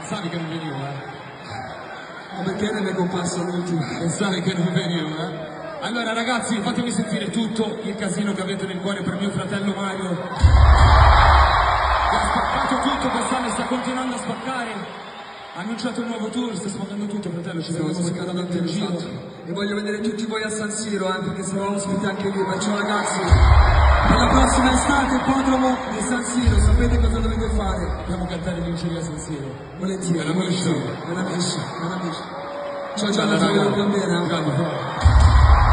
Pensavi che non venivo, eh? Ma perché ne è comparso l'ultimo? Pensavi che non venivo, eh? Allora ragazzi, fatemi sentire tutto il casino che avete nel cuore per mio fratello Mario. Che ha spaccato tutto quest'anno e sta continuando a spaccare. Ha annunciato un nuovo tour, sta spaccando tutto, fratello, ci vedremo spaccando sicuramente in giro. E voglio vedere tutti voi a San Siro, eh, perché sarò ospite anche lì. Perciò ragazzi, per la prossima estate, ippodromo di San Siro, sapete cosa dovete fare? Dobbiamo cantare vinceria a San Siro. Volentieri, Bella amici. Bella amici, bella amici. Ciao ciao, ciao, ciao, Grandi, bravo.